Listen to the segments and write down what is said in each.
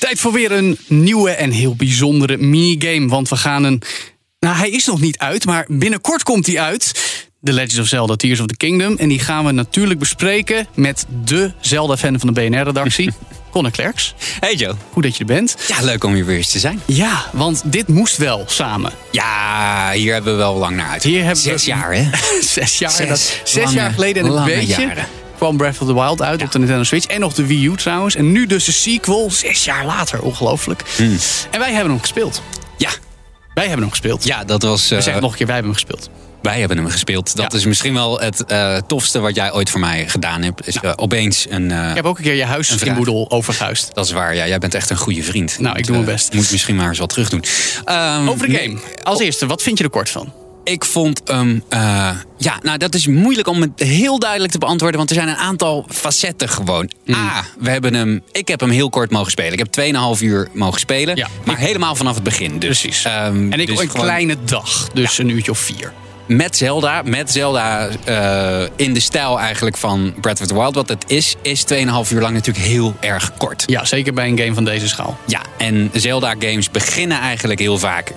Tijd voor weer een nieuwe en heel bijzondere minigame. Want we gaan een. Nou, hij is nog niet uit, maar binnenkort komt hij uit. The Legend of Zelda Tears of the Kingdom. En die gaan we natuurlijk bespreken met de Zelda-fan van de BNR-redactie. Conor Klerks. Hey Joe. Goed dat je er bent. Ja, leuk om hier weer eens te zijn. Ja, want dit moest wel samen. Ja, hier hebben we wel lang naar uit. Hier hebben we- Zes jaar, hè? Zes jaar. Zes dat, zes lange, jaar geleden en een beetje jaren. Kwam Breath of the Wild uit op de Nintendo Switch. En nog de Wii U trouwens. En nu dus de sequel, zes jaar later. Ongelooflijk. Hmm. En wij hebben hem gespeeld. Ja. Wij hebben hem gespeeld. Ja, dat was... We zeggen nog een keer, wij hebben hem gespeeld. Wij hebben hem gespeeld. Dat Ja. is misschien wel het eh, tofste wat jij ooit voor mij gedaan hebt. Is eh, opeens een... eh, Ik heb ook een keer je huis in. Boedel overgehuisd. Dat is waar, ja. Jij bent echt een goede vriend. Nou, ik Moet, doe mijn best. Moet misschien maar eens wat terug doen. Ehm, Over de game. Als eerste, wat vind je er kort van? Ik vond hem. eh, ja, nou, dat is moeilijk om het heel duidelijk te beantwoorden. Want er zijn een aantal facetten gewoon. Hmm. A, we hebben hem. Ik heb hem heel kort mogen spelen. Ik heb 2,5 uur mogen spelen. Ja. Maar helemaal vanaf het begin. Dus, Precies. ehm, En ik dus een gewoon kleine dag, dus een uurtje of vier. Met Zelda. Met Zelda eh, in de stijl eigenlijk van Breath of the Wild. Wat het is, is 2,5 uur lang natuurlijk heel erg kort. Ja, zeker bij een game van deze schaal. Ja, en Zelda-games beginnen eigenlijk heel vaak.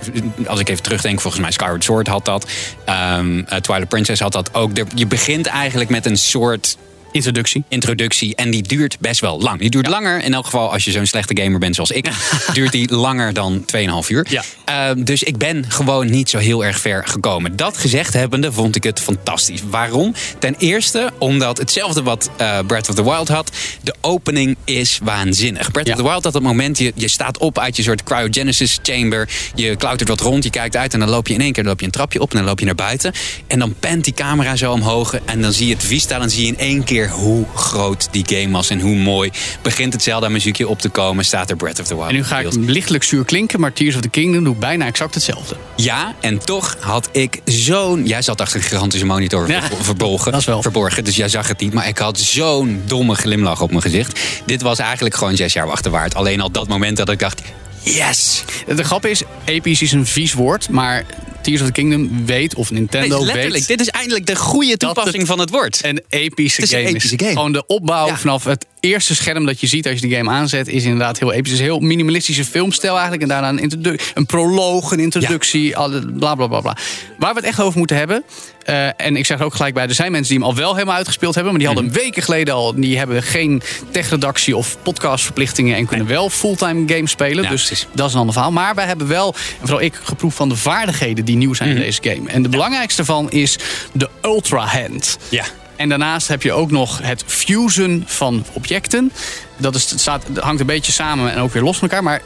Als ik even terugdenk, volgens mij Skyward Sword had dat. Eh, Twilight Princess had dat ook. Je begint eigenlijk met een soort Introductie. introductie. En die duurt best wel lang. Die duurt langer, in elk geval als je zo'n slechte gamer bent zoals ik, duurt die langer dan 2,5 uur. Ja. Ehm, dus ik ben gewoon niet zo heel erg ver gekomen. Dat gezegd hebbende vond ik het fantastisch. Waarom? Ten eerste omdat hetzelfde wat eh, Breath of the Wild had. De opening is waanzinnig. Breath Ja. of the Wild had het moment, je, je staat op uit je soort cryogenesis chamber. Je klautert wat rond, je kijkt uit en dan loop je in één keer dan loop je een trapje op en dan loop je naar buiten. En dan pent die camera zo omhoog en dan zie je het vista. Dan zie je in één keer hoe groot die game was en hoe mooi. Begint het Zelda-muziekje op te komen, staat er Breath of the Wild. En nu ga ik lichtelijk zuur klinken, maar Tears of the Kingdom doet bijna exact hetzelfde. Ja, en toch had ik zo'n... Jij zat achter een gigantische monitor Ja, verborgen, dat is wel. verborgen, dus jij zag het niet. Maar ik had zo'n domme glimlach op mijn gezicht. Dit was eigenlijk gewoon zes jaar wachten waard. Alleen al dat moment dat ik dacht, yes! De grap is, episch is een vies woord, maar Tears of the Kingdom weet, of Nintendo Nee, letterlijk, weet... dit is eindelijk de goede toepassing het- van het woord. een epische Het is een game epische game. Gewoon de opbouw Ja. vanaf het eerste scherm dat je ziet als je de game aanzet, is inderdaad heel episch. Het is een heel minimalistische filmstijl eigenlijk. En daarna een, introdu- een proloog, een introductie, alle- bla bla bla bla. Waar we het echt over moeten hebben. eh, en ik zeg er ook gelijk bij, er zijn mensen die hem al wel helemaal uitgespeeld hebben. Maar die hadden Mhm. hem weken geleden al. Die hebben geen techredactie of podcastverplichtingen. En kunnen wel fulltime games spelen. Ja, dus precies. dat is een ander verhaal. Maar wij hebben wel, en vooral ik, geproefd van de vaardigheden die nieuw zijn Mhm. in deze game. En de belangrijkste van is de Ultra Hand. Ja. En daarnaast heb je ook nog het fusen van objecten. Dat, is, het staat, het hangt een beetje samen en ook weer los van elkaar. Maar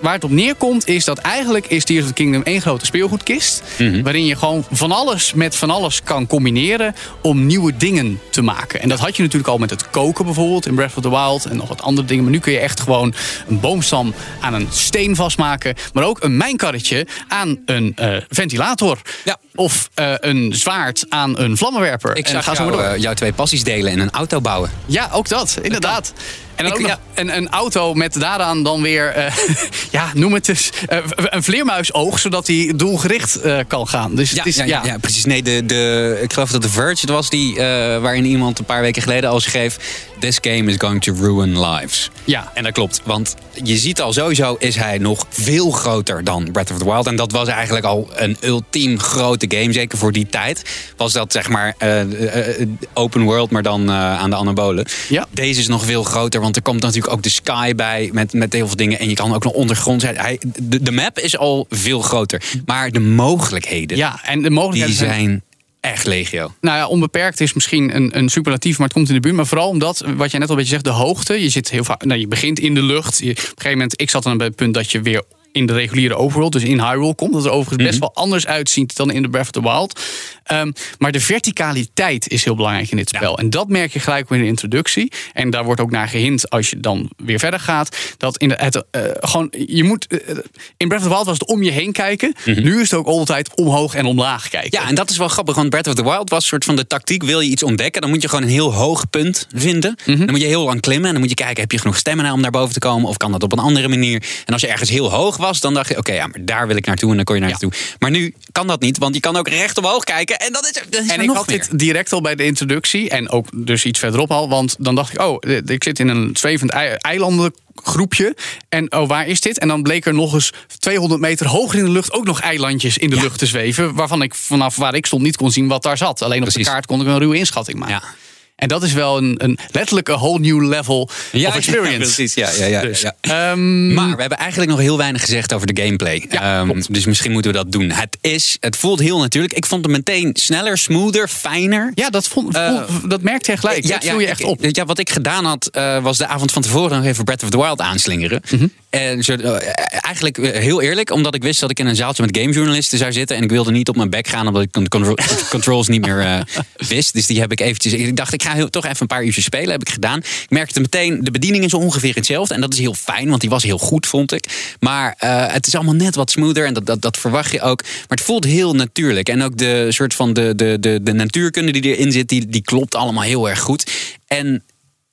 waar het op neerkomt is dat eigenlijk is Tears of the Kingdom één grote speelgoedkist. Waarin je gewoon van alles met van alles kan combineren om nieuwe dingen te maken. En dat had je natuurlijk al met het koken bijvoorbeeld in Breath of the Wild. En nog wat andere dingen. Maar nu kun je echt gewoon een boomstam aan een steen vastmaken. Maar ook een mijnkarretje aan een eh, ventilator. Ja. Of eh, een zwaard aan een vlammenwerper. Ik En zag ga zo maar door. eh, jouw twee passies delen en een auto bouwen. Ja, ook dat, inderdaad. En Ik- een, een auto met daaraan dan weer, eh, ja, noem het eens, eh, een vleermuisoog, zodat hij doelgericht eh, kan gaan. Dus Ja, het is, ja, ja, ja, precies. Nee, de, de, ik geloof dat The Verge het was die, waarin iemand een paar weken geleden al schreef... This game is going to ruin lives. Ja. En dat klopt, want je ziet al sowieso is hij nog veel groter dan Breath of the Wild. En dat was eigenlijk al een ultiem grote game, zeker voor die tijd. Was dat zeg maar eh, eh, eh, open world, maar dan aan de anabolen. Ja. Deze is nog veel groter, want er komt natuurlijk ook de sky bij met, met heel veel dingen. En je kan ook nog ondergrond zijn. Hij, de, de map is al veel groter. Maar de mogelijkheden, ja, en de mogelijkheden zijn echt legio. Nou ja, onbeperkt is misschien een, een superlatief, maar het komt in de buurt. Maar vooral omdat, wat jij net al een beetje zegt, de hoogte. Je zit heel vaak, nou, je begint in de lucht. Op een gegeven moment, ik zat dan bij het punt dat je weer in de reguliere overworld, dus in Hyrule komt. Dat er overigens best wel anders uitziet dan in The Breath of the Wild. Ehm, maar de verticaliteit is heel belangrijk in dit spel. En dat merk je gelijk in de introductie. En daar wordt ook naar gehint als je dan weer verder gaat. Dat in de, het, eh, gewoon, je moet, eh, in Breath of the Wild was het om je heen kijken. Nu is het ook altijd omhoog en omlaag kijken. Ja, en dat is wel grappig, want Breath of the Wild was een soort van de tactiek. Wil je iets ontdekken, dan moet je gewoon een heel hoog punt vinden. Dan moet je heel lang klimmen en dan moet je kijken, heb je genoeg stemmen om daar boven te komen? Of kan dat op een andere manier? En als je ergens heel hoog was, dan dacht je, oké, ja, maar daar wil ik naartoe en dan kon je naartoe. Maar nu kan dat niet, want je kan ook recht omhoog kijken. En dat is, dat is En ik had meer. dit direct al bij de introductie. En ook dus iets verderop al. Want dan dacht ik, oh, ik zit in een zwevend ei- eilandengroepje. En oh, waar is dit? En dan bleek er nog eens 200 meter hoger in de lucht ook nog eilandjes in de lucht te zweven. Waarvan ik vanaf waar ik stond niet kon zien wat daar zat. Alleen op Precies. de kaart kon ik een ruwe inschatting maken. Ja. En dat is wel een, een letterlijk een whole new level of experience. precies. Ja, ja, ja, Dus, ja. ehm, Maar we hebben eigenlijk nog heel weinig gezegd over de gameplay. Ja, Ehm, dus misschien moeten we dat doen. Het, is, het voelt heel natuurlijk. Ik vond het meteen sneller, smoother, fijner. ja, dat, vond, Eh, voel- dat merkte je gelijk. dat viel je echt op. Ja, wat ik gedaan had, eh, was de avond van tevoren nog even Breath of the Wild aanslingeren. Mhm. En zo, eh, eigenlijk heel eerlijk, omdat ik wist dat ik in een zaaltje met gamejournalisten zou zitten. En ik wilde niet op mijn bek gaan, omdat ik de contro- controls niet meer wist. Dus die heb ik eventjes. Ik dacht, ik ga heel, toch even een paar uurtjes spelen. Heb ik gedaan. Ik merkte meteen, de bediening is ongeveer hetzelfde. En dat is heel fijn, want die was heel goed, vond ik. Maar eh, het is allemaal net wat smoother. En dat, dat, dat verwacht je ook. Maar het voelt heel natuurlijk. En ook de soort van de, de, de, de natuurkunde die erin zit, die, die klopt allemaal heel erg goed. En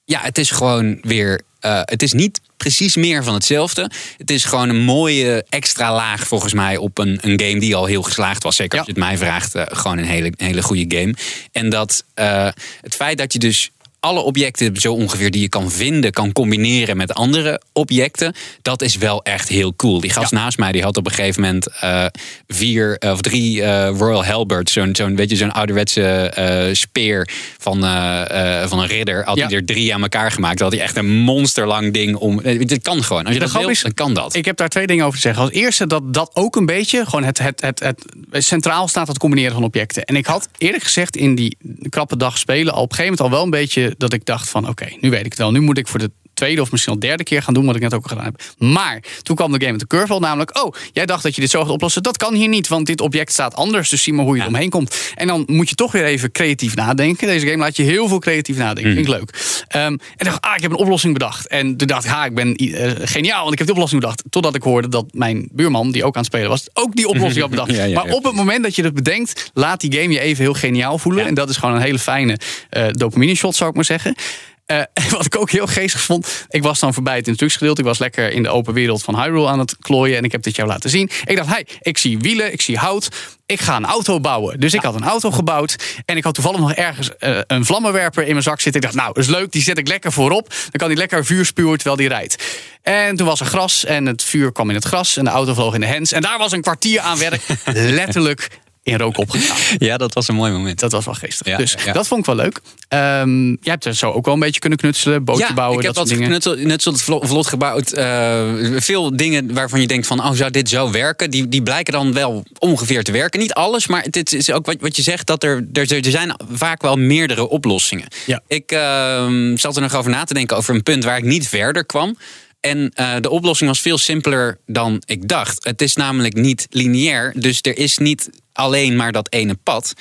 ja, het is gewoon weer. eh, het is niet precies meer van hetzelfde. Het is gewoon een mooie extra laag volgens mij op een, een game die al heel geslaagd was. Zeker als je het mij vraagt, eh, gewoon een hele, hele goede game. En dat eh, het feit dat je dus alle objecten zo ongeveer die je kan vinden, kan combineren met andere objecten. Dat is wel echt heel cool. Die gast naast mij die had op een gegeven moment eh, vier eh, of drie eh, Royal Halberds. Zo'n zo'n weet je, zo'n ouderwetse speer van, van een ridder. Had Ja. hij er drie aan elkaar gemaakt. Dat had hij echt een monsterlang ding om. Dit kan gewoon. Als je De dat wil, is- dan kan dat. Ik heb daar twee dingen over te zeggen. Als eerste dat dat ook een beetje gewoon het, het, het, het centraal staat het combineren van objecten. En ik had eerlijk gezegd in die krappe dag spelen al op een gegeven moment al wel een beetje dat ik dacht van oké, nu weet ik het wel. Nu moet ik voor de tweede of misschien al derde keer gaan doen wat ik net ook al gedaan heb. Maar toen kwam de game met de curveball namelijk, oh, jij dacht dat je dit zo gaat oplossen. Dat kan hier niet, want dit object staat anders. Dus zie maar hoe je er omheen komt. En dan moet je toch weer even creatief nadenken. Deze game laat je heel veel creatief nadenken. Vind ik leuk. Ehm, en dacht, ah, ik heb een oplossing bedacht. En toen dacht ik, ha, ik ben eh, geniaal, want ik heb die oplossing bedacht. Totdat ik hoorde dat mijn buurman, die ook aan het spelen was, ook die oplossing had bedacht. Ja, ja, maar op het moment dat je dat bedenkt, laat die game je even heel geniaal voelen. En dat is gewoon een hele fijne eh dopamine shot, zou ik maar zeggen. Eh, wat ik ook heel geestig vond. Ik was dan voorbij het instructiegedeelte. Ik was lekker in de open wereld van Hyrule aan het klooien. En ik heb dit jou laten zien. Ik dacht, hey, ik zie wielen, ik zie hout. Ik ga een auto bouwen. Dus ik had een auto gebouwd. En ik had toevallig nog ergens eh, een vlammenwerper in mijn zak zitten. Ik dacht, nou, dat is leuk. Die zet ik lekker voorop. Dan kan die lekker vuur spuwen terwijl die rijdt. En toen was er gras. En het vuur kwam in het gras. En de auto vloog in de hens. En daar was een kwartier aan werk. letterlijk in rook opgegaan. Ja, dat was een mooi moment. Dat was wel geestig. Ja, dus ja. dat vond ik wel leuk. Ehm jij hebt er zo ook wel een beetje kunnen knutselen, bootje bouwen, ik heb dat soort dingen. geknutseld, net vlot, vlot gebouwd. Eh, veel dingen waarvan je denkt van, oh, zou dit zo werken? Die, die blijken dan wel ongeveer te werken. Niet alles, maar dit is ook wat, wat je zegt, dat er, er, er zijn vaak wel meerdere oplossingen. Ja. Ik ehm, zat er nog over na te denken over een punt waar ik niet verder kwam. En eh, de oplossing was veel simpeler dan ik dacht. Het is namelijk niet lineair, dus er is niet alleen maar dat ene pad.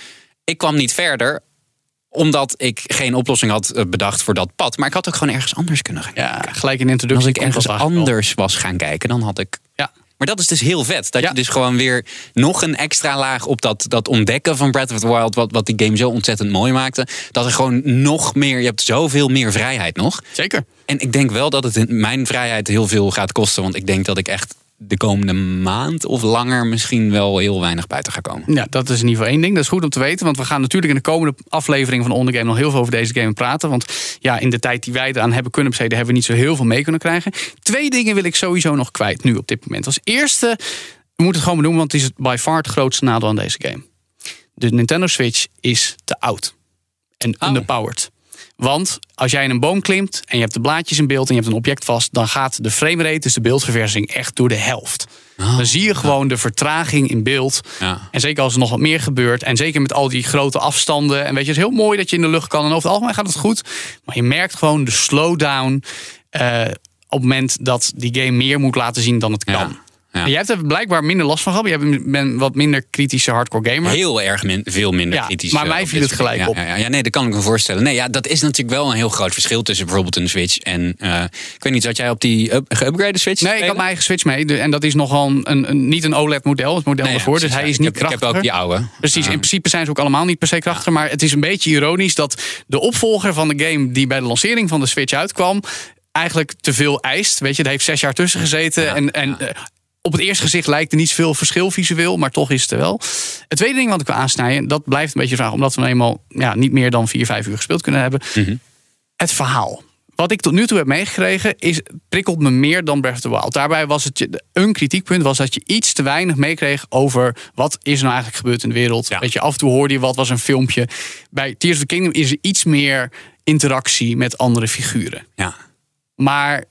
Ik kwam niet verder omdat ik geen oplossing had eh, bedacht voor dat pad. Maar ik had ook gewoon ergens anders kunnen gaan Ja, kijken. gelijk in de Als introductie. ik ergens anders was gaan kijken, dan had ik... Ja. Maar dat is dus heel vet. Dat Ja. je dus gewoon weer nog een extra laag op dat, dat ontdekken van Breath of the Wild... Wat, wat die game zo ontzettend mooi maakte. Dat er gewoon nog meer... Je hebt zoveel meer vrijheid nog. Zeker. En ik denk wel dat het mijn vrijheid heel veel gaat kosten. Want ik denk dat ik echt de komende maand of langer misschien wel heel weinig buiten ga komen. Ja, dat is in ieder geval één ding. Dat is goed om te weten. Want we gaan natuurlijk in de komende aflevering van Ondergame nog heel veel over deze game praten. Want ja, in de tijd die wij eraan hebben kunnen besteden, hebben we niet zo heel veel mee kunnen krijgen. Twee dingen wil ik sowieso nog kwijt nu op dit moment. Als eerste, we moeten het gewoon benoemen, want het is by far het grootste nadeel aan deze game. De Nintendo Switch is te oud. En Oh. underpowered. Want als jij in een boom klimt en je hebt de blaadjes in beeld en je hebt een object vast, dan gaat de framerate, dus de beeldverversing, echt door de helft. Dan zie je gewoon de vertraging in beeld. Ja. En zeker als er nog wat meer gebeurt. En zeker met al die grote afstanden. En weet je, het is heel mooi dat je in de lucht kan. En over het algemeen gaat het goed. Maar je merkt gewoon de slowdown. eh, op het moment dat die game meer moet laten zien dan het kan. Ja. Ja. Jij hebt er blijkbaar minder last van gehad. Je bent- wat minder kritische hardcore gamer. Heel erg min, veel minder Ja, kritisch. maar eh, mij op viel het gelijk. Ja, ja, ja, nee, dat kan ik me voorstellen. Nee, ja, dat is natuurlijk wel een heel groot verschil tussen bijvoorbeeld een Switch en. eh, ik weet niet, zat jij op die up, geüpgrade Switch? Nee, ik had mijn eigen Switch mee. En dat is nogal een, een, een- niet een OLED-model. Het model Nee, ja, ervoor. dus hij ja. is niet heb- Ik heb krachtiger. ook die oude. Precies, in principe zijn ze ook allemaal niet per se krachtiger. Maar het is een beetje ironisch dat de opvolger van de game die bij de lancering van de Switch uitkwam, eigenlijk te veel eist. Weet je, er heeft zes jaar tussen gezeten. en en eh, op het eerste gezicht lijkt er niet zoveel verschil visueel, maar toch is het er wel. Het tweede ding wat ik wil aansnijden, dat blijft een beetje vraag, omdat we nou eenmaal ja, niet meer dan vier, vijf uur gespeeld kunnen hebben. Mhm. Het verhaal. Wat ik tot nu toe heb meegekregen, is, prikkelt me meer dan Breath of the Wild. Daarbij was het een kritiekpunt was dat je iets te weinig meekreeg over wat is nou eigenlijk gebeurd in de wereld. Ja. Weet je, af en toe hoorde je wat was een filmpje. Bij Tears of the Kingdom is er iets meer interactie met andere figuren. Ja. Maar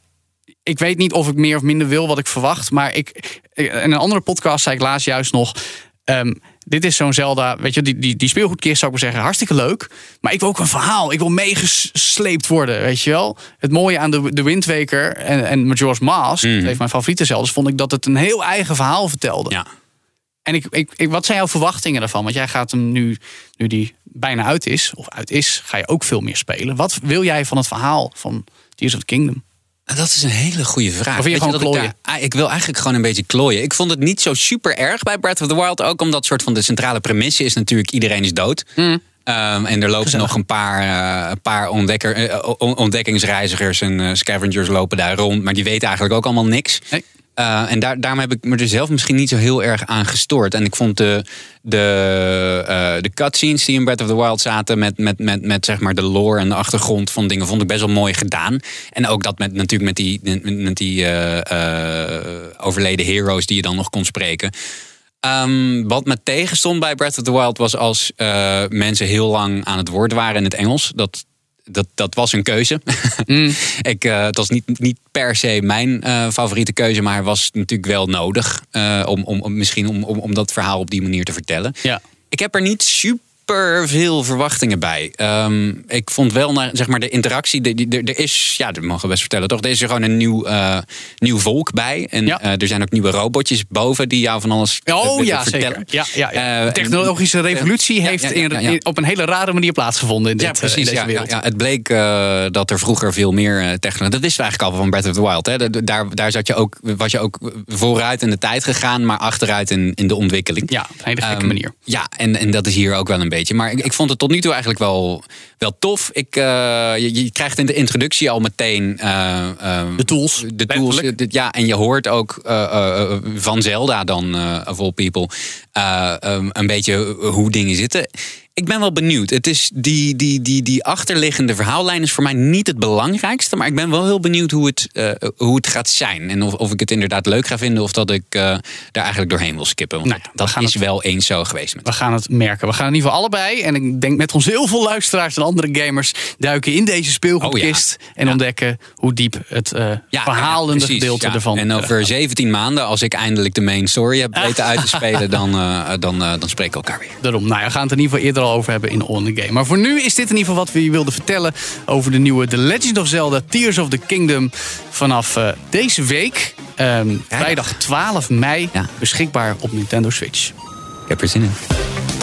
ik weet niet of ik meer of minder wil wat ik verwacht. Maar ik, in een andere podcast zei ik laatst juist nog. ehm, dit is zo'n Zelda, weet je, die, die, die speelgoedkist zou ik maar zeggen, hartstikke leuk. Maar ik wil ook een verhaal. Ik wil meegesleept worden, weet je wel. Het mooie aan de, de Wind Waker en, en Majora's Mask, een van mijn favoriete Zeldas, vond ik dat het een heel eigen verhaal vertelde. ja. En ik, ik, ik, wat zijn jouw verwachtingen daarvan? Want jij gaat hem nu, nu die bijna uit is, of uit is, ga je ook veel meer spelen. Wat wil jij van het verhaal van Tears of the Kingdom? Dat is een hele goede vraag. Of je gewoon dat ik, klooien? daar- ah, ik wil eigenlijk gewoon een beetje klooien. Ik vond het niet zo super erg bij Breath of the Wild. Ook omdat soort van de centrale premisse is natuurlijk iedereen is dood. Hmm. Ehm, en er lopen nog een paar, eh, een paar ontdekker, eh, on- ontdekkingsreizigers en eh, scavengers lopen daar rond. Maar die weten eigenlijk ook allemaal niks. Nee. Eh, en daar, daarom heb ik me er zelf misschien niet zo heel erg aan gestoord. En ik vond de, de, eh, de cutscenes die in Breath of the Wild zaten... Met, met, met, met zeg maar de lore en de achtergrond van dingen... vond ik best wel mooi gedaan. En ook dat met, natuurlijk met die, met, die eh, overleden heroes die je dan nog kon spreken... Ehm, wat me tegenstond bij Breath of the Wild was als mensen heel lang aan het woord waren in het Engels. Dat, dat, dat was een keuze. Ik, eh, het was niet, niet per se mijn eh, favoriete keuze, maar was natuurlijk wel nodig. eh, om, om, om, misschien om, om, om dat verhaal op die manier te vertellen. Ja. Ik heb er niet super veel verwachtingen bij. Ehm, ik vond wel, naar, zeg maar, de interactie. Er is, ja, dat mogen we best vertellen, toch? Er is er gewoon een nieuw, eh, nieuw volk bij. En Ja. eh, er zijn ook nieuwe robotjes boven die jou van alles eh, Oh willen ja, vertellen. zeker. Ja, ja, ja. Eh, de technologische revolutie heeft in- op een hele rare manier plaatsgevonden in, dit, Ja, eh, precies. in deze ja, ja, wereld. ja. Het bleek eh, dat er vroeger veel meer eh, technologie... Dat wisten we eigenlijk al van Breath of the Wild. Hè. Da- Daar, daar zat je ook, was je ook vooruit in de tijd gegaan... maar achteruit in, in de ontwikkeling. Ja, op een hele gekke Ehm, manier. Ja, en, en dat is hier ook wel een beetje. Maar ik, ik vond het tot nu toe eigenlijk wel, wel tof. Ik, eh, je, je krijgt in de introductie al meteen... eh, ehm, De tools, De tools, dit- ja, en je hoort ook eh, eh, eh, van Zelda dan, eh of all people... eh, ehm, een beetje hoe dingen zitten. Ik ben wel benieuwd. Het is die, die, die, die achterliggende verhaallijn is voor mij niet het belangrijkste. Maar ik ben wel heel benieuwd hoe het, eh, hoe het gaat zijn. En of, of ik het inderdaad leuk ga vinden of dat ik eh, daar eigenlijk doorheen wil skippen. Want Nou dat is het- wel eens zo geweest. Met We gaan het merken. We gaan in ieder geval allebei. En ik denk met ons heel veel luisteraars en andere gamers duiken in deze speelgoedkist. En Ja. ontdekken hoe diep het eh, Ja, verhalende gedeelte ervan En over eh, 17 maanden, als ik eindelijk de main story heb weten uit te spelen, dan, eh, dan, eh, dan spreken we elkaar weer. Daarom, nou ja, we gaan het in ieder geval eerder al over hebben in On The Game. Maar voor nu is dit in ieder geval wat we je wilden vertellen over de nieuwe The Legend of Zelda Tears of the Kingdom. Vanaf eh, deze week, ehm, vrijdag 12 mei, beschikbaar op Nintendo Switch. Ik heb er zin in.